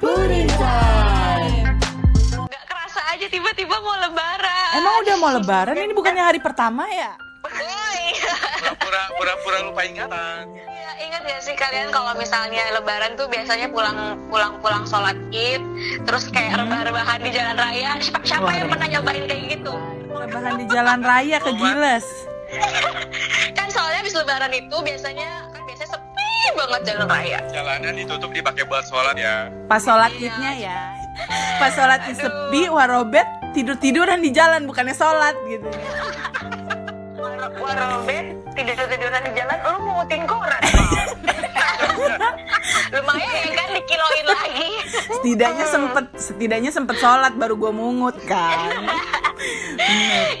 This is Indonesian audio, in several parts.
Pudding time. Gak kerasa aja tiba-tiba mau lebaran. Emang udah mau lebaran? Ini bukannya hari pertama ya? Pura-pura lupa ingatan Ya, ingat gak sih kalian kalau misalnya lebaran tuh biasanya pulang pulang pulang sholat id, terus kayak rebah-rebahan di jalan raya. Siapa, siapa Wah, yang pernah nyobain kayak gitu? Lebaran di jalan raya ke Giles. Kan soalnya habis lebaran itu biasanya sepi banget jalan raya. jalanan ditutup dipakai buat sholat ya Pas sholat idnya ya. Pas sholat id sepi, warobet tidur-tiduran di jalan bukannya sholat gitu. Warobet tidur-tiduran di jalan, lu mungutin koran. Lumayan ya kan dikiloin lagi. Setidaknya sempet, setidaknya sempet sholat baru gua mungut kan. Gitu.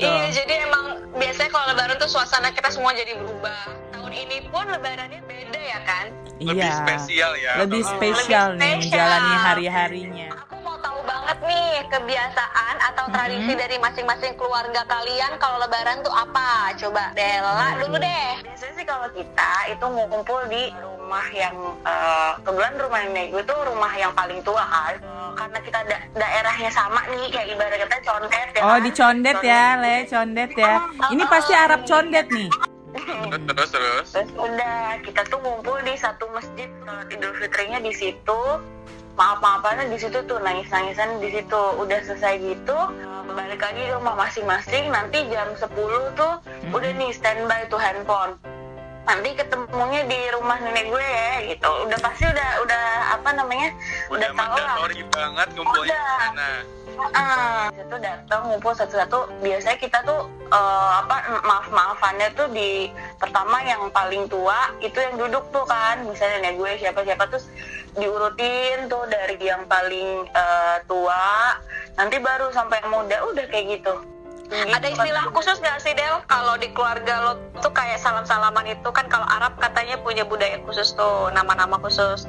Iya, jadi emang biasanya kalau lebaran tuh suasana kita semua jadi berubah. Tahun ini pun lebarannya ya kan? lebih Iya. spesial ya Lebih spesial Lebih nih spesial. menjalani hari-harinya. Aku mau tahu banget nih kebiasaan atau tradisi dari masing-masing keluarga kalian kalau lebaran tuh apa? Coba Dela dulu deh. Biasanya sih kalau kita itu ngumpul di rumah yang eh, kebetulan rumah nenek gue tuh rumah yang paling tua kan. Eh, karena kita da- daerahnya sama nih kayak ibarat kita condet ya. Oh kan? di condet ya, Le, condet ya. Ini pasti Arab condet nih. Terus terus terus Terus udah kita tuh ngumpul di satu masjid sholat Idul Fitrinya di situ. Maaf-maafannya di situ tuh nangis-nangisan di situ. Udah selesai gitu eh, balik lagi ke rumah masing-masing. Nanti jam 10 tuh udah nih standby tuh handphone. Nanti ketemunya di rumah nenek gue ya gitu. Udah pasti udah udah apa namanya? udah Udah tahu lah. banget ngumpulnya Udah. di sana Heeh. Itu datang ngumpul satu-satu. Biasanya kita tuh eh, apa maaf-maafannya tuh di pertama yang paling tua itu yang duduk tuh kan. Misalnya nenek gue siapa-siapa terus diurutin tuh dari yang paling eh, tua nanti baru sampai yang muda udah kayak gitu. Ada Gitu. istilah khusus gak sih Del? Kalau di keluarga lo tuh kayak salam-salaman itu kan kalau Arab katanya punya budaya khusus tuh, nama-nama khusus.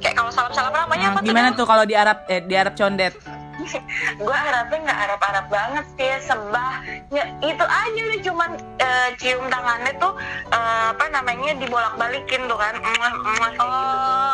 Kayak kalau salam-salaman namanya Hmm, apa gimana tuh? tuh kalau di Arab eh, di Arab condet? gue harapnya nggak Arab-Arab banget sih sembah ya, itu aja udah cuman eh, cium tangannya tuh eh, apa namanya dibolak-balikin tuh kan kayak gitu Oh,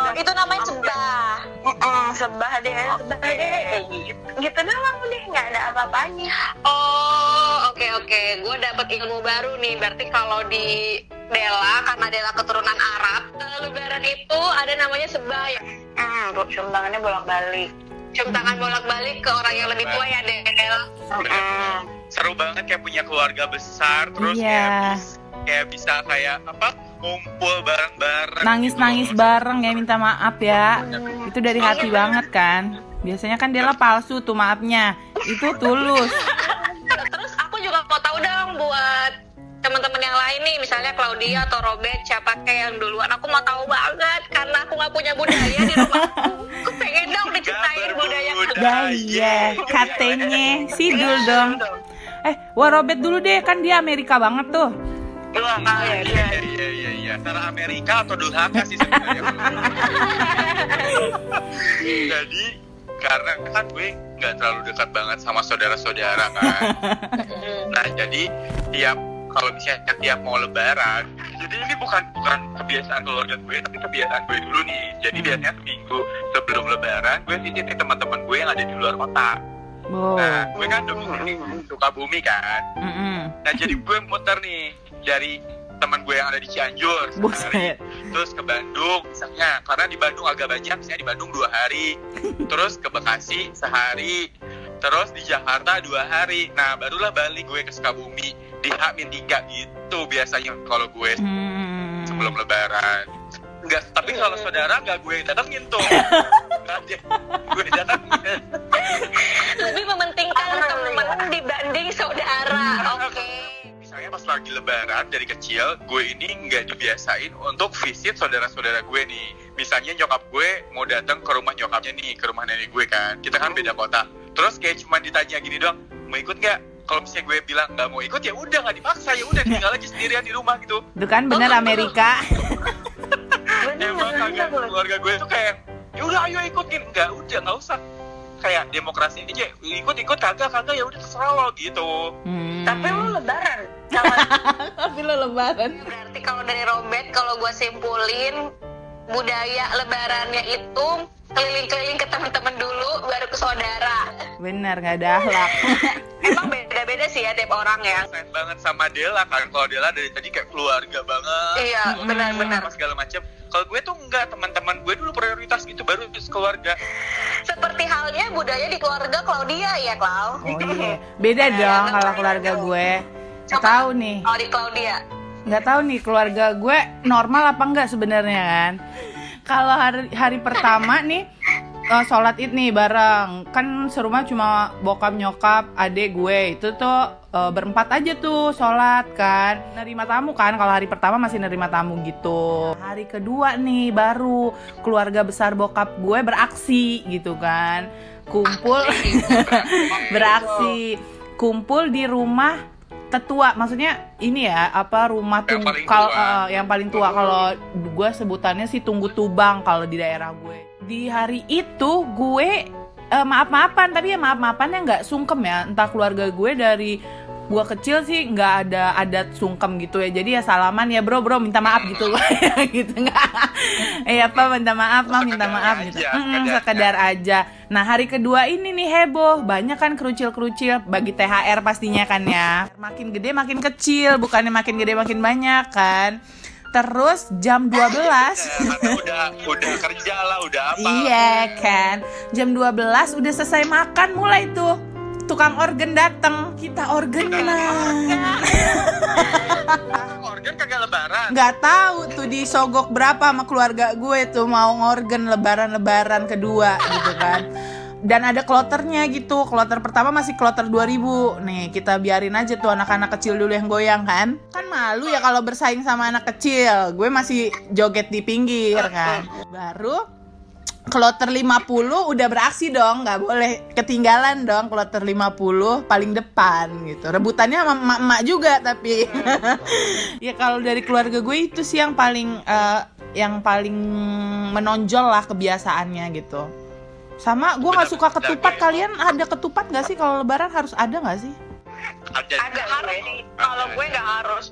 tuh. itu namanya sembah. Mm-mm, sembah deh sembah deh gitu gitu doang udah nggak ada apa-apanya Oh, oke oke. Gue dapet ilmu baru nih. Berarti kalau di Dela, karena Dela keturunan Arab, eh, Lebaran itu ada namanya sembah ya. hmm, tangannya bolak-balik Cium tangan bolak-balik ke orang yang lebih tua ya, Del. Mm-mm. seru banget kayak punya keluarga besar terus Iya. kayak bis- kayak bisa kayak apa ngumpul bareng-bareng Nangis-nangis gitu bareng ya minta maaf ya. Itu dari hati banget kan. Biasanya kan Dela palsu tuh maafnya. Itu tulus. Terus aku juga mau tahu dong buat teman-teman yang lain nih, misalnya Claudia atau Robert, siapa kayak yang duluan. Aku mau tahu banget karena aku nggak punya budaya di rumahku. Aku pengen dong diceritain budaya Gaya, katanya Sidul dong. Eh, wah Robert dulu deh kan dia Amerika banget tuh. Dua kali Iya iya iya iya iya. Antara Amerika atau Durhaka sih sebenarnya. Jadi karena kan gue nggak terlalu dekat banget sama saudara-saudara kan. Nah jadi tiap kalau misalnya tiap mau lebaran, jadi ini bukan bukan kebiasaan keluarga gue, tapi kebiasaan gue dulu nih. Jadi biasanya seminggu sebelum lebaran, gue titip teman-teman gue yang ada di luar kota. Oh. Nah, gue kan domisili suka bumi kan. Mm-mm. Nah jadi gue muter nih dari teman gue yang ada di Cianjur sehari, terus ke Bandung misalnya karena di Bandung agak banyak misalnya di Bandung dua hari, terus ke Bekasi sehari, terus di Jakarta dua hari. Nah barulah balik gue ke Sukabumi di H-3 gitu biasanya kalau gue Hmm. sebelum Lebaran. Enggak, tapi kalau saudara nggak gue datengin tuh. Gue datengin. lebih mementingkan teman dibanding saudara. Oke. Misalnya pas lagi lebaran dari kecil, gue ini nggak dibiasain untuk visit saudara-saudara gue nih. Misalnya nyokap gue mau datang ke rumah nyokapnya nih, ke rumah nenek gue kan. Kita kan beda kota. Terus kayak cuma ditanya gini doang, mau ikut nggak? Kalau misalnya gue bilang nggak mau ikut ya udah nggak dipaksa ya udah tinggal aja sendirian di rumah gitu. Itu kan bener Amerika. Emang kagak keluarga gue tuh kayak ya udah ayo ikutin nggak udah nggak usah kayak demokrasi aja ikut ikut kagak kagak ya udah terserah lo gitu Hmm. tapi lu lebaran sama Tapi lo lebaran. Berarti kalau dari Robert, kalau gue simpulin budaya lebarannya itu keliling-keliling ke teman bener nggak ada akhlak. Emang beda-beda sih ya tiap orang ya. Sayang banget sama Dela kan. Kalau Dela dari tadi kayak keluarga banget. Iya benar-benar apa segala macam kalau gue tuh enggak teman-teman gue dulu prioritas gitu baru terus keluarga. Seperti halnya budaya di keluarga Claudia ya Clau? Oh iya. Beda dong kalau keluarga gue. Nggak tahu nih. kalau di Claudia. Nggak tahu nih keluarga gue normal apa enggak sebenarnya kan kalau hari hari pertama nih uh, sholat id nih bareng. Kan serumah cuma bokap nyokap adik gue. Itu tuh uh, berempat aja tuh sholat kan. Nerima tamu kan kalau hari pertama masih nerima tamu gitu. Hari kedua nih baru keluarga besar bokap gue beraksi gitu kan. Kumpul beraksi. Kumpul di rumah tetua maksudnya ini ya apa rumah Yang tunggu paling tua. eh, yang paling tua. Kalau gue sebutannya sih tunggu tubang kalau di daerah gue. Di hari itu gue eh, maaf maafan tapi ya maaf maafannya nggak sungkem ya. Entah keluarga gue dari gue kecil sih nggak ada adat sungkem gitu ya. Jadi ya salaman ya bro bro minta maaf gitu. Gitu nggak. Eh apa minta maaf mah minta maaf gitu. aja, Mm, sekedar. sekedar aja. nah hari kedua ini nih heboh. Banyak kan kerucil kerucil bagi THR pastinya kan ya. Makin gede makin kecil bukannya makin gede makin banyak kan. Terus jam 12 karena udah udah kerja lah udah apa. Iya kan. Jam 12 udah selesai makan mulai tuh Tukang organ datang Kita organan. Organ. Kagak lebaran. Nggak tahu tuh disogok berapa sama keluarga gue tuh Mau ngorgan lebaran-lebaran kedua gitu kan. Dan ada kloternya gitu. Kloter pertama masih kloter 2000 nih kita biarin aja tuh anak-anak kecil dulu yang goyang kan? Kan malu ya kalau bersaing sama anak kecil. Gue masih joget di pinggir kan? Baru kloter 50 udah beraksi dong nggak boleh ketinggalan dong kloter 50 paling depan gitu. Rebutannya sama emak-emak juga tapi ya kalau dari keluarga gue itu sih yang paling eh, yang paling menonjol lah kebiasaannya gitu. Sama gue nggak suka ketupat. kalian ada ketupat nggak sih? Kalau lebaran harus ada nggak sih? Ada agak harus kalau gue nggak harus.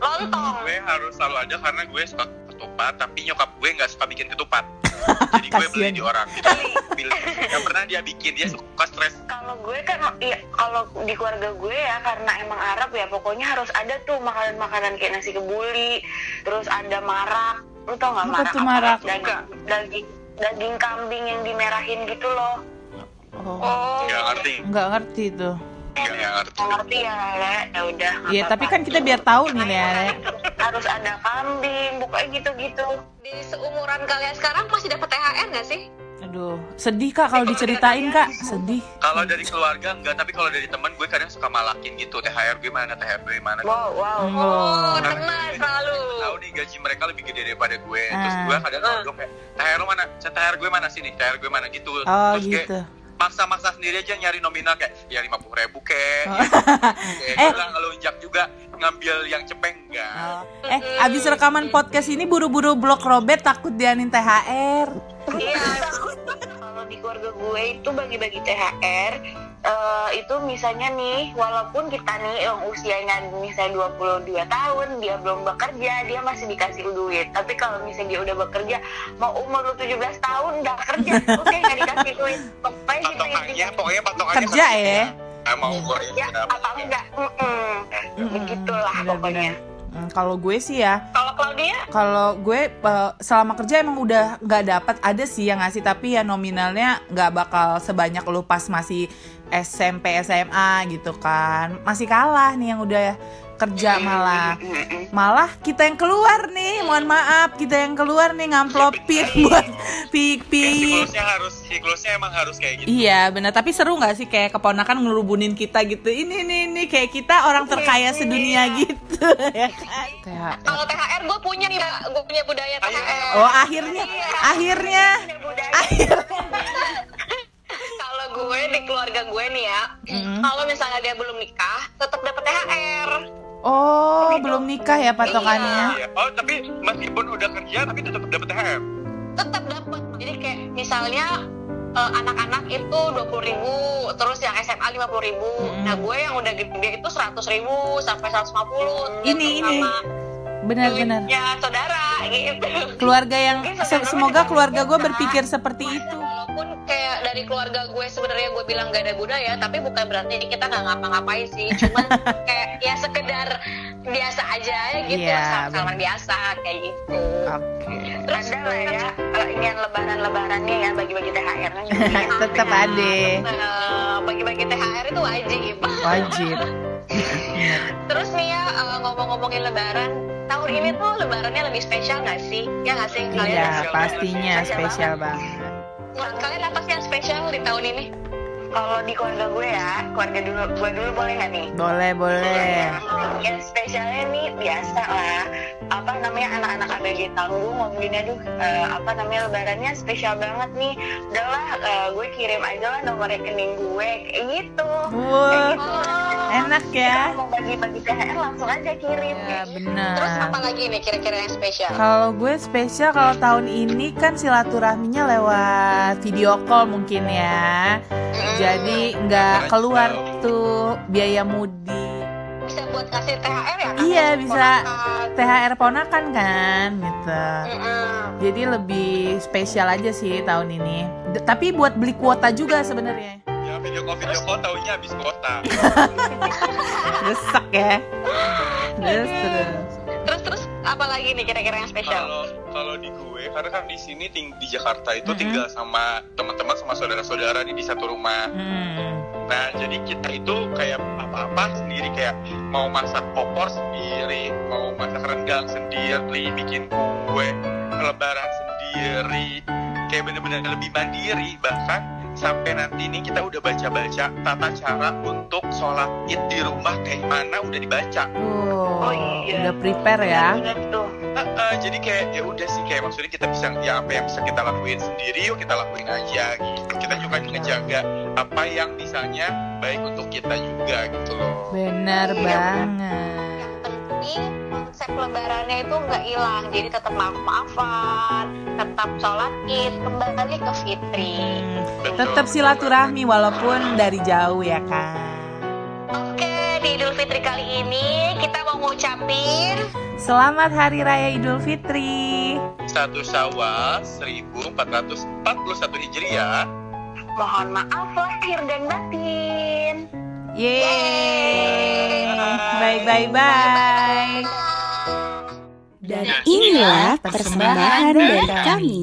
Lontong. Gue harus selalu ada karena gue suka ketupat tapi nyokap gue nggak suka bikin ketupat. Jadi gue beli di orang. Gitu Beli. yang pernah dia bikin dia suka stres. Kalau gue kan ya kalau di keluarga gue ya karena emang Arab ya pokoknya harus ada tuh makanan-makanan kayak nasi kebuli terus ada marak. Lu tau nggak marak? marak? daging daging daging kambing yang dimerahin gitu loh. Oh. Oh. Nggak ngerti. Nggak ngerti tuh. Nggak nggak ngerti. Nggak ngerti ya Le? ya udah Iya tapi kan kita biar tahu nih ya Le. Harus ada kambing pokoknya gitu-gitu. Di seumuran kalian sekarang masih dapat THR nggak sih? Aduh, sedih kak kalau diceritain kak, sedih. kalau dari keluarga enggak tapi kalau dari teman gue kadang suka malakin gitu THR gue mana THR gue mana wow wow. Oh Oh, teman selalu. tahu nih gaji mereka lebih gede daripada gue. Terus Ah. gue kadang ngomong kayak THR lo mana? THR gue mana sini? THR gue mana? Gitu. Oh terus kayak gitu. maksa-maksa sendiri aja nyari nominal kayak ya lima puluh ribu kek. Oh. ya, Eh. gue ngelunjak juga ngambil yang cepeng enggak Oh. Eh, abis rekaman podcast ini buru-buru blok Robert takut dianin THR. iya kalau di keluarga gue itu bagi-bagi THR eh, itu misalnya nih walaupun kita nih yang usianya misalnya 22 tahun dia belum bekerja dia masih dikasih duit tapi kalau misalnya dia udah bekerja mau umur lu 17 tahun udah kerja oke nggak dikasih duit pokoknya gitu pokoknya patokannya Kerja ya? Mau umur ya apa enggak Mm-mm. begitulah pokoknya. Hmm, kalau gue sih ya, kalau Claudia? kalau gue selama kerja emang udah nggak dapat ada sih yang ngasih tapi ya nominalnya nggak bakal sebanyak lu pas masih SMP SMA gitu kan. Masih kalah nih yang udah kerja malah. malah kita yang keluar nih mohon maaf kita yang keluar nih ngamplopin buat pik pik. Siklusnya harus siklusnya emang harus kayak gitu. Iya benar tapi seru nggak sih kayak keponakan ngerubunin kita gitu? Ini nih ini kayak kita orang terkaya sedunia gitu ya kan? THR. kalau THR gue punya nih Mbak. gue punya budaya THR oh akhirnya akhirnya kalau gue di keluarga gue nih ya Mm. kalau misalnya dia belum nikah tetap dapat THR oh belum nikah ya patokannya? Iya. oh tapi meskipun udah kerja tapi tetap dapat THR tetap dapat jadi kayak misalnya eh, anak-anak itu dua ribu terus yang SMA lima ribu. Mm. nah gue yang udah gede itu seratus ribu sampai 150 Ini, ini. benar-benar ya saudara gitu. Keluarga yang se- semoga keluarga gue berpikir seperti itu. walaupun kayak dari keluarga gue sebenarnya gue bilang gak ada budaya tapi bukan berarti kita nggak ngapa-ngapain sih cuman kayak ya sekedar biasa aja gitu salam salaman biasa kayak gitu Oke. terus ada lah ya kalau inian lebaran-lebarannya ya bagi-bagi THR ya. Tetap ada. eh, bagi-bagi THR itu wajib Wajib. terus nih ya eh, ngomong-ngomongin lebaran tahun ini tuh lebarannya lebih spesial nggak sih ya nggak sih kalian Iya, spesial pastinya banget. spesial banget. Menurut kalian apa sih yang spesial di tahun ini? Kalau di keluarga gue ya keluarga dulu gue dulu boleh nggak nih? Boleh, boleh. yang spesialnya nih biasa lah namanya anak-anak ABG tanggung ngomongin aduh eh, apa namanya lebarannya spesial banget nih udahlah eh, gue kirim aja lah nomor rekening gue kayak gitu Wah, Kayak gitu. enak ya. Kita mau bagi-bagi THR langsung aja kirim Ya, benar. terus apa lagi nih kira-kira yang spesial Kalau gue spesial kalau tahun ini kan silaturahminya lewat video call mungkin ya. Mm, Jadi nggak keluar tuh biaya mudik. Bisa buat kasih THR ya kan Iya, bisa. Ponakan. THR ponakan kan gitu. Mm-mm. Jadi lebih spesial aja sih tahun ini. D- tapi buat beli kuota juga sebenarnya. Ya video call video call taunya habis kuota. Desak ya. Terus terus. terus terus apa lagi nih kira-kira yang spesial Kalau kalau di gue karena kan di sini ting di Jakarta itu Mhm. tinggal sama teman-teman sama saudara-saudara nih di satu rumah. Hmm. Nah, jadi kita itu kayak apa-apa sendiri kayak mau masak opor sendiri, mau masak rendang sendiri, bikin kue lebaran sendiri. Kayak bener-bener lebih mandiri bahkan sampai nanti ini kita udah baca-baca tata cara untuk sholat id di rumah kayak mana udah dibaca. Oh, Oh, iya. udah prepare ya. Nah, eh, jadi kayak ya udah sih kayak maksudnya kita bisa ya apa yang bisa kita lakuin sendiri yuk kita lakuin aja gitu. Kita juga ngejaga apa yang misalnya baik untuk kita juga gitu loh. Bener Iya, banget. yang penting konsep lebarannya itu nggak hilang jadi tetap maaf maafan tetap sholat id kembali ke fitri Hmm, Betul, tetap betul silaturahmi walaupun dari jauh ya kan. oke di idul fitri kali ini kita mau ngucapin Selamat Hari Raya Idul Fitri. Satu Syawal 1441 Hijriah. Mohon maaf lahir dan batin Yeay. Bye bye bye. Dan inilah persembahan dari kami.